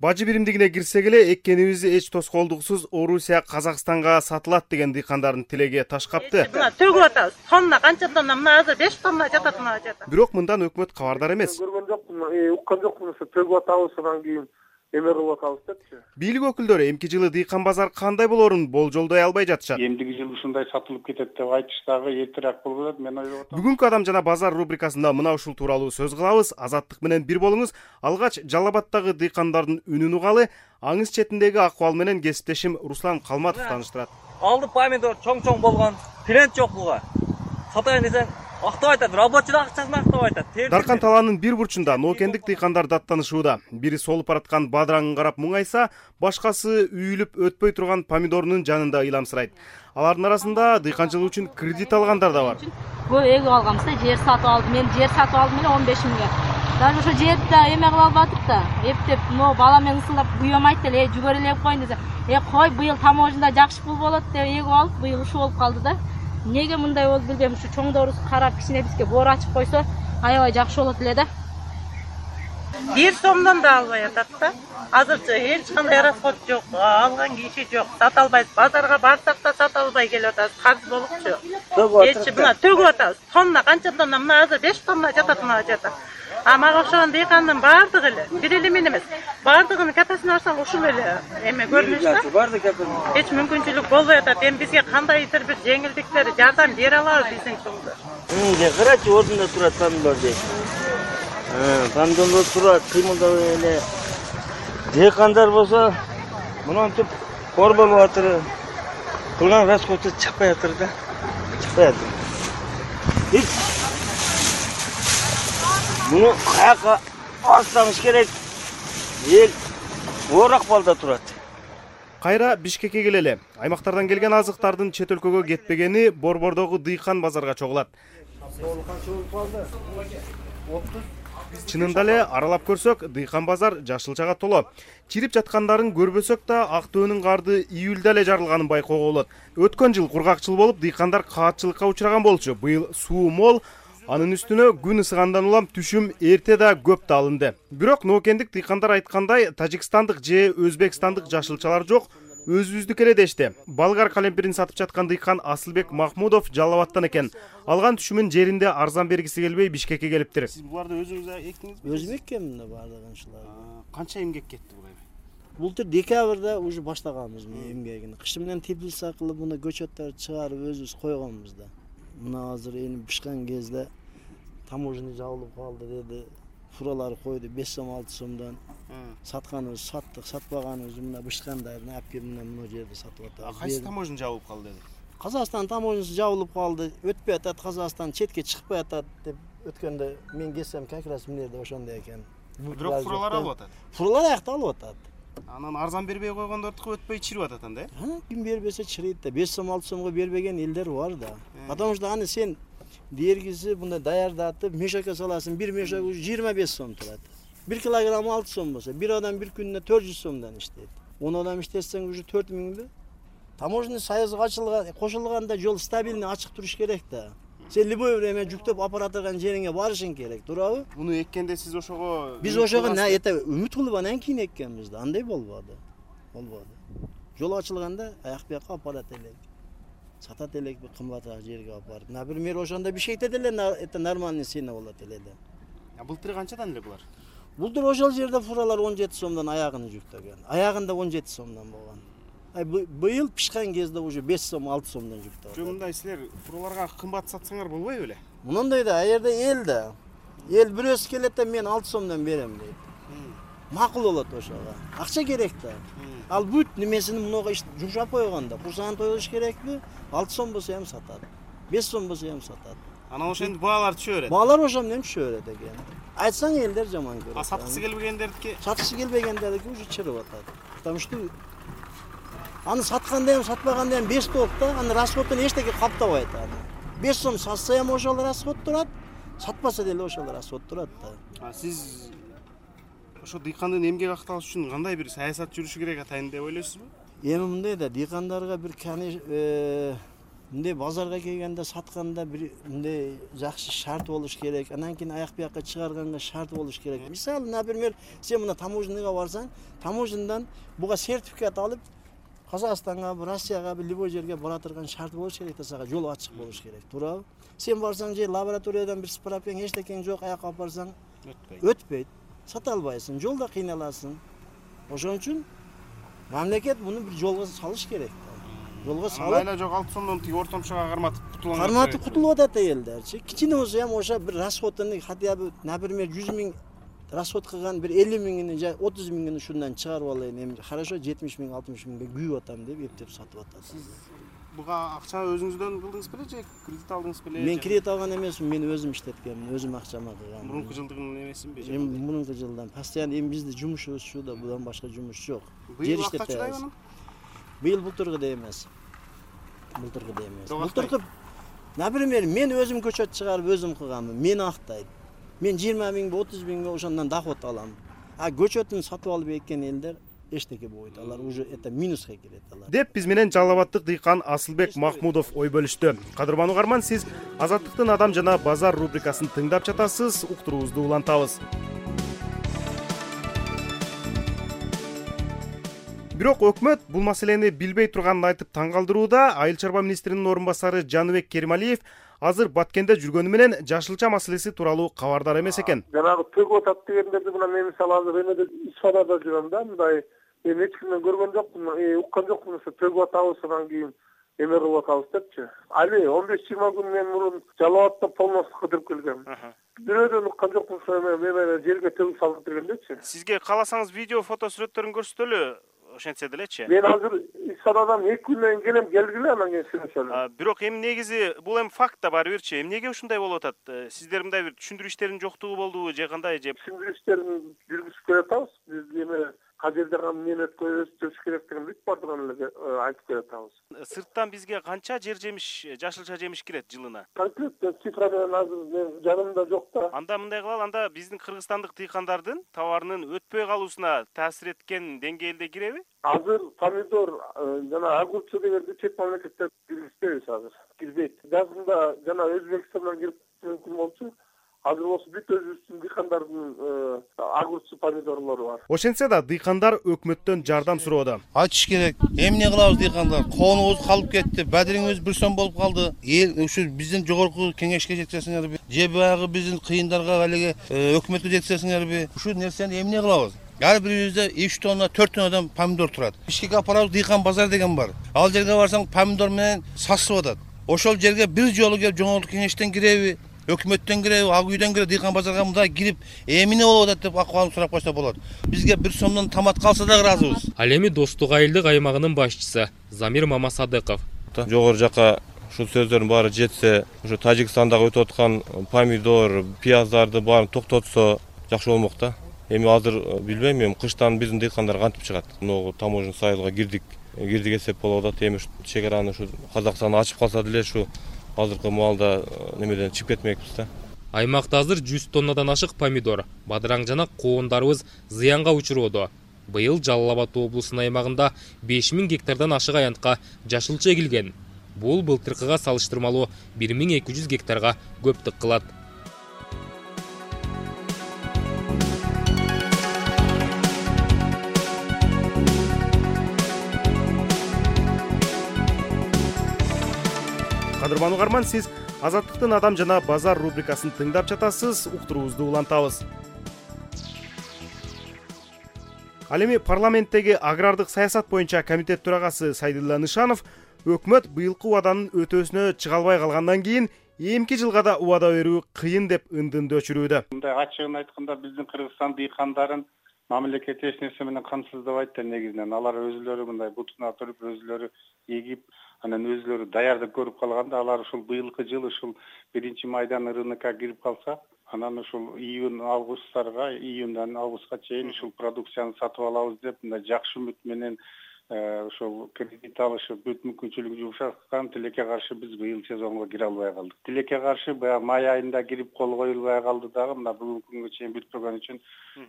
бажы биримдигине кирсек эле эккенибиз эч тоскоолдуксуз орусия казакстанга сатылат деген дыйкандардын тилеги таш капты мына төгүп атабыз. Тонна канча тонна? Мына азыр беш тонна жатат мына жерде бирок мындан өкмөт кабардар эмес. Көргөн жокмун э, уккан жокмун ошо төгүп атабыз анан кийин эме кылып атабыз депчи бийлик өкүлдөрү эмки жылы дыйкан базар кандай болоорун болжолдой албай жатышат. Эмдиги жылы ушундай сатылып кетет деп айтыш дагы эртерээк болуп атат мен ойлоп атам. Бүгүнкү адам жана базар рубрикасында мына ушул тууралуу сөз кылабыз. Азаттык менен бир болуңуз. Алгач жалал абаддагы дыйкандардын үнүн угалы аңыз четиндеги акыбал менен кесиптешим руслан калматов тааныштырат алды помидор чоң чоң болгон клиент жок буга. Сатайын десең актап айтат рабочий акчасын актап айтат. Даркан талаанын бир бурчунда ноокендик дыйкандар даттанышууда. Бири солуп бараткан бадыраңын карап мұңайса башкасы үйүлүп өтпөй турган помидорунун жанында ыйламсырайт. Алардын арасында дыйканчылык үчүн кредит алгандар да бар. Көп эгип алганбыз да жер сатып алдым мен жер сатып алдым эле он беш миңге. Даже ошо жерди да эме кыла албадык да. Эптеп могу бала менен ысылдап күйөөм айтты эле э жүгөрү эле коеюн десе э кой быйыл таможняда жакшы пул болот деп эгип алып быйыл ушул болуп калды да эмнеге мындай болду билбейм. Ушу чоңдорубуз карап кичине бизге боор ачып койсо аябай жакшы болот эле да. Бир сомдон да албай атат да азырчы эч кандай расход жок алган киши жок. Сата албайбыз базарга барсак да сата албай келип атабыз. Карыз болупчу эчи мына төгүп атабыз. Тонна канча тонна? Мына азыр беш тонна жатат мына жерде а мага окшогон дыйкандын баардыгы эле. Бир эле мен эмес. Баардыгынын ушул эле эме көрүнүш да? Баардык эч мүмкүнчүлүк болбой атат эми бизге кандайдыр бир жеңилдиктер жардам бере алабы биздин чоңдор карачы ордунда турат помидор дейт помидорлор турат кыймылдабай эле. Дыйкандар болсо монтип оор болуп атыр. Кылган расходу чыкпай атыр да. Чыкпай атыр. Муну каяка башташыбыз керек. Эл оор акыбалда турат. Кайра бишкекке келели. Аймактардан келген азыктардын чет өлкөгө кетпегени борбордогу дыйкан базарга чогулат. Чынында эле аралап көрсөк дыйкан базар жашылчага толо. Чирип жаткандарын көрбөсөк да ак төөнүн карды июлда эле жарылганын байкоого болот. Өткөн жыл кургак жыл болуп дыйкандар каатчылыкка учураган болчу. Быйыл суу мол анын үстүнө күн ысыгандан улам түшүм эрте да көп да алынды. Бирок ноокендик дыйкандар айткандай тажикстандык же өзбекстандык жашылчалар жок өзүбүздүкү эле дешти. Болгар калемпирин сатып жаткан дыйкан асылбек махмудов жалал абадтан экен. Алган түшүмүн жеринде арзан бергиси келбей бишкекке келиптир. Сиз буларды өзүңүз эктиңизби өзүм эккем мына баардыгын ушуларды канча эмгек кетти бул эми былтыр декабрда уже баштаганбыз эмгегин. Кыш менен теплица кылып мына көчөттөрдү чыгарып өзүбүз койгонбуз да мына азыр эми бышкан кезде таможня жабылып калды деди фуралар койду беш сом алты сомдон. Сатканыбыз саттык сатпаганыбызды мына бышкандарын алып келип мына могу жерде сатып атабыз кайсы таможня жабылып калды деди? Казакстан таможнясы жабылып калды өтпөй атат казакстан четке чыкпай атат деп өткөндө мен келсем как раз мына жерде ошондой экен. Бирок фуралар алып атат? Фуралар аякта алып атат. Анан арзан бербей койгондордуку өтпөй чирип атат анда э? Ким бербесе чырыйт да беш сом алты сомго бербеген элдер бар да потому что аны сен бергиси мындай даярдатып мешокко саласың. Бир мешок уже жыйырма беш сом турат. Бир килограммы алты сом болсо бир адам бир күнүнө төрт жүз сомдон иштейт. Он адам иштетсең уже төрт миңби. Таможенный союзга ачылган кошулганда жол стабильный ачык туруш керек да. Сен любой время жүктөп алып бара турган жериңе барышың керек туурабы? Муну эккенде сиз ошого биз ошого это үмүт кылып анан кийин эккенбиз да. Андай болбоду болбоду жол ачылганда аяк бияка алып барат элек сатат элекпи кымбатыраак жерге алып барып например ошондо бишкекте деле это нормальный цена болот эле да. Былтыр канчадан эле булар? Былтыр ошол жерде фуралар он жети сомдон аягын жүктөгөн. Аягында он жети сомдон болгон. Быйыл пышкан кезде уже беш сом алты сомдон жүктөп жок мындай силер фураларга кымбат сатсаңар болбойбу беле мондой да ал жерде эл да. Эл бирөөсү келет да мен алты сомдон берем дейт. Макул болот ошого. Акча керек да. Ал бүт немесин мынуга жумшап койгон да. Курсагын тойлош керекпи алты сом болсо эми сатат беш сом болсо эми сатат. Анан ошентип баалар түшө берет. Баалар ошо менен түшө берет экен? Айтсаң элдер жаман көрөт. А саткысы келбегендердики? Саткысы келбегендердики уже чырып атат. Потому что аны сатканда эми сатпаганда эми беш толук да анын расходун эчтеке каптабайт аны. Беш сом сатса эми ошол расход турат сатпаса деле ошол расход турат да. Сиз ошо дыйкандын эмгек акталышы үчүн кандай бир саясат жүрүшү керек атайын деп ойлойсузбу эми мындай да дыйкандарга бир э, мындай базарга келгенде сатканда бир мындай жакшы шарт болуш керек. Анан кийин аяк бияка чыгарганга шарт болуш керек. Мисалы например сен мына таможняга барсаң таможнядан буга сертификат алып казакстангабы россиягабы любой жерге бара турган шарт болуш керек да сага жол ачык болуш керек. Туурабы? Сен барсаң же лабораториядан бир справкаң эчтекең жок аяка алып барсаң өтпөйт. сата албайсың жолдо кыйналасың. Ошон үчүн мамлекет муну бир жолго салыш керек. Жолго салып майла жок алты сомдон тиги ортомчуга карматып кутулган карматып кутулуп атат элдерчи кичине болсо эми ошо бир расходуну хотя бы например жүз миң расход кылган бир элүү миңини же отуз миңин ушундан чыгарып алайын эми хорошо жетимиш миң алтымыш миңге күйүп атам деп эптеп сатып атат буга акча өзүңүздөн кылдыңыз беле же кредит алдыңыз беле? Мен кредит алган эмесмин мен өзүм иштеткенмин өзүм акчама кылгам мурунку жылдын эмесинби эми мурунку жылдан. Постоянно эми биздин жумушубуз ушул да будан башка жумуш жок. Жер иштеп чыдайбы анан? Быйыл былтыргыдай эмес. Былтыргыдай эмес. Былтыркы например мен өзүм көчөт чыгарып өзүм кылганмын. Мени актайт. Мен жыйырма миңби отуз миңби ошондон доход алам. А көчөтүн сатып алып эккен элдер эчтеке болбойт. Алар уже это минуска кирет алар. Деп биз менен жалал абаддык дыйкан асылбек махмудов ой бөлүштү. Кадырман угарман сиз азаттыктын адам жана базар рубрикасын тыңдап жатасыз уктуруубузду улантабыз. Бирок өкмөт бул маселени билбей турганын айтып таң калтырууда айыл чарба министринин орун басары жаныбек керималиев азыр баткенде жүргөнү менен жашылча маселеси тууралуу кабардар эмес экен. Жанагы төгүп атат дегендерди мына мен мисалы азыр эмеде ишканада жүрөм да мындай эми эч кимден көргөн жокмун э, уккан жокмун ошо төгүп атабыз анан кийин эме кылып атабыз депчи. Али он беш жыйырма күн мен мурун жалал абадта полностью кыдырып келгем. Бирөөдөн уккан жокмун эме жерге төгүп салдык дегендечи сизге кааласаңыз видео фото сүрөттөрүн көрсөтөлү ошентсе делечи мен азыр ишканадан эки күндөн кийин келем келгиле анан кийин сүйлөшөлү бирок эми негизи бул эми факт да баары бирчи эмнеге ушундай болуп атат? Э, сиздер мындай бир түшүндүрүү жоктугу болдубу же кандай же түшүндүрүү иштерин жүргүзүп келатабыз биз эме жерде эмнени өткөзүш керектигин бүт баардыгын эле э, айтып келатабыз сырттан бизге канча жер жемиш жашылча жемиш кирет жылына? Конкреттүү цифра менен азыр мен жанымда жок да. Анда мындай кылалы анда биздин кыргызстандык дыйкандардын товарынын өтпөй калуусуна таасир эткен деңгээлде киреби? Азыр помидор э, жана огурчу дегенди чет мамлекеттен киргизбейбиз азыр. Кирбейт. Жазында жана өзбекстандан кирип мүмкүн болчу азыр болсо бүт өзүбүздүн дыйкандардын э, огурчу помидорлору бар. Ошентсе да дыйкандар өкмөттөн жардам суроодо айтыш керек эмне кылабыз дыйкандар? Коонубуз калып кетти бадириңибиз бир сом болуп калды. Эл ушу биздин жогорку кеңешке жеткизесиңерби же баягы биздин кыйындарга алиги э, өкмөткө жеткизесиңерби ушул нерсени эмне кылабыз? Ар бирибизде үч тонна төрт тоннадан помидор турат. Бишкекке алып барабыз дыйкан базар деген бар. Ал жерге барсаң помидор менен сасып атат. Ошол жерге бир жолу келип жогорку кеңештен киреби өкмөттөн киреби ак үйдөн киреби дыйкан базарга мындай кирип эмне болуп атат деп акыбалын сурап койсо болот. Бизге бир сомдон томат калса дагы ыраазыбыз. Ал эми достук айылдык аймагынын башчысы замир мамасадыков. Жогору жака ушул сөздөрдүн баары жетсе ушу тажикстандагы өтүп аткан помидор пияздарды баарын токтотсо жакшы болмок да эми азыр э, билбейм эми кыштан биздин дыйкандар кантип чыгат? Могу таможенный союзга кирдик кирдик эсеп болуп атат. Эми ушу чек араны ушу казакстан ачып калса деле ушу азыркы маалда э, немеден чыгып кетмекпиз да. Аймакта азыр жүз тоннадан ашык помидор бадыраң жана коондарыбыз зыянга учуроодо быйыл жалал абад облусунун аймагында беш миң гектардан ашык аянтка жашылча эгилген бул былтыркыга салыштырмалуу бир миң эки жүз гектарга көптүк кылат кадырман угарман сиз азаттыктын адам жана базар рубрикасын тыңдап жатасыз уктуруубузду улантабыз. Ал эми парламенттеги агрардык саясат боюнча комитет төрагасы сайдулла нышанов өкмөт быйылкы убаданын өтөөсүнө чыга албай калгандан кийин эмки жылга да убада берүү кыйын деп ындынды өчүрүүдө. Мындай ачыгын айтканда биздин кыргызстан дыйкандарын мамлекет эч нерсе менен камсыздабайт да негизинен. Алар өзүлөрү мындай бутуна туруп өзүлөрү эгип анан өзүлөрү даярдык көрүп калганда алар ушул быйылкы жылы ушул биринчи майдан рынокко кирип калса анан ушул июнь августтарга июндан августка чейин ушул продукцияны сатып алабыз деп мындай жакшы үмүт менен ошол кредит алышып бүт мүмкүнчүлүгү жумшаткан тилекке каршы биз быйыл сезонго кире албай калдык. Тилекке каршы баягы май айында кирип кол коюлбай калды дагы мына бүгүнкү күнгө чейин бүтпөгөн үчүн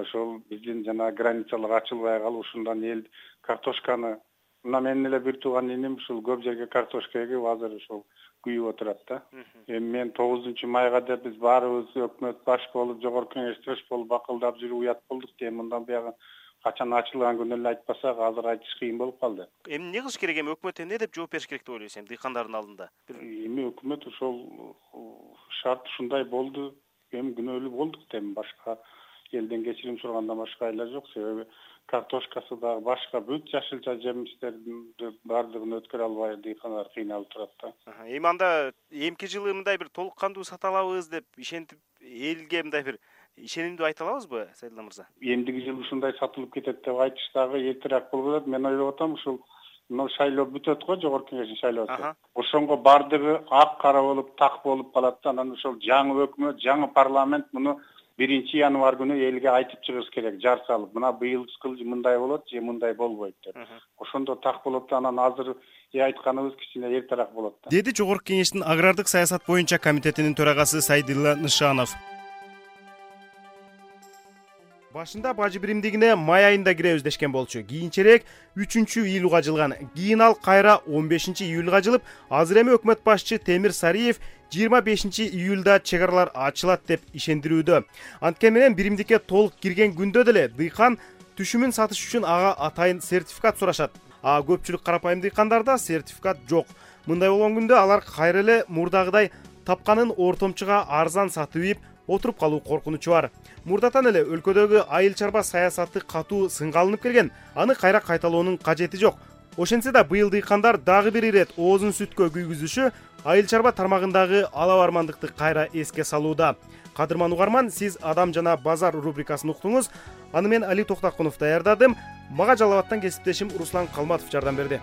ошол биздин жанагы границалар ачылбай калып ушундан эл картошканы мына менин эле бир тууган иним ушул көп жерге картошка эгип азыр ушул күйүп отурат да. Эми мен тогузунчу майга деп биз баарыбыз өкмөт башкы болуп жогорку кеңеште өч болуп бакылдап жүрүп уят болдук эми мындан буягы качан ачылган күнү эле айтпасак азыр айтыш кыйын болуп калды. Эми эмне кылыш керек? Эми өкмөт эмне деп жооп бериш керек деп ойлойсуз? Эми дыйкандардын алдында? Эми өкмөт ошол шарт ушундай болду. Эми күнөөлүү болдук да эми. Башка элден кечирим сурагандан башка айла жок. Себеби картошкасы дагы башка бүт жашылча жемиштердин баардыгын өткөрө албай дыйкандар кыйналып турат да. Эми анда эмки жылы мындай бир толук кандуу сата алабыз деп ишентип элге мындай бир ишенимдүү айта алабызбы сайдулла мырза эмдиги жылы ушундай сатылып кетет деп айтыш дагы эртерээк болуп атат. Мен ойлоп атам ушул мына шайлоо бүтөт го жогорку кеңештин шайлоосу ошонго баардыгы ак кара болуп так болуп калат да анан ошол жаңы өкмөт жаңы парламент муну биринчи январь күнү элге айтып чыгыш керек жар салып. Мына быйылкы мындай болот же мындай болбойт деп. Ошондо так болот да анан азыр айтканыбыз кичине эртерээк болот да. Деди жогорку кеңештин агрардык саясат боюнча комитетинин төрагасы сайдилла нышанов башында бажы биримдигине май айында киребиз дешкен болчу. Кийинчерээк үчүнчү июлга жылган. Кийин ал кайра он бешинчи июлга жылып азыр эми өкмөт башчы темир сариев жыйырма бешинчи июлда чек аралар ачылат деп ишендирүүдө. Анткени менен биримдикке толук кирген күндө деле дыйкан түшүмүн сатыш үчүн ага атайын сертификат сурашат. А көпчүлүк карапайым дыйкандарда сертификат жок. Мындай болгон күндө алар кайра эле мурдагыдай тапканын ортомчуга арзан сатып ийип отуруп калуу коркунучу бар. Мурдатан эле өлкөдөгү айыл чарба саясаты катуу сынга алынып келген аны кайра кайталоонун кажети жок. Ошентсе да быйыл дыйкандар дагы бир ирет оозун сүткө күйгүзүшү айыл чарба тармагындагы алабармандыкты кайра эске салууда. Кадырман угарман сиз адам жана базар рубрикасын уктуңуз. Аны мен али токтокунов даярдадым. Мага жалал абадтан кесиптешим руслан калматов жардам берди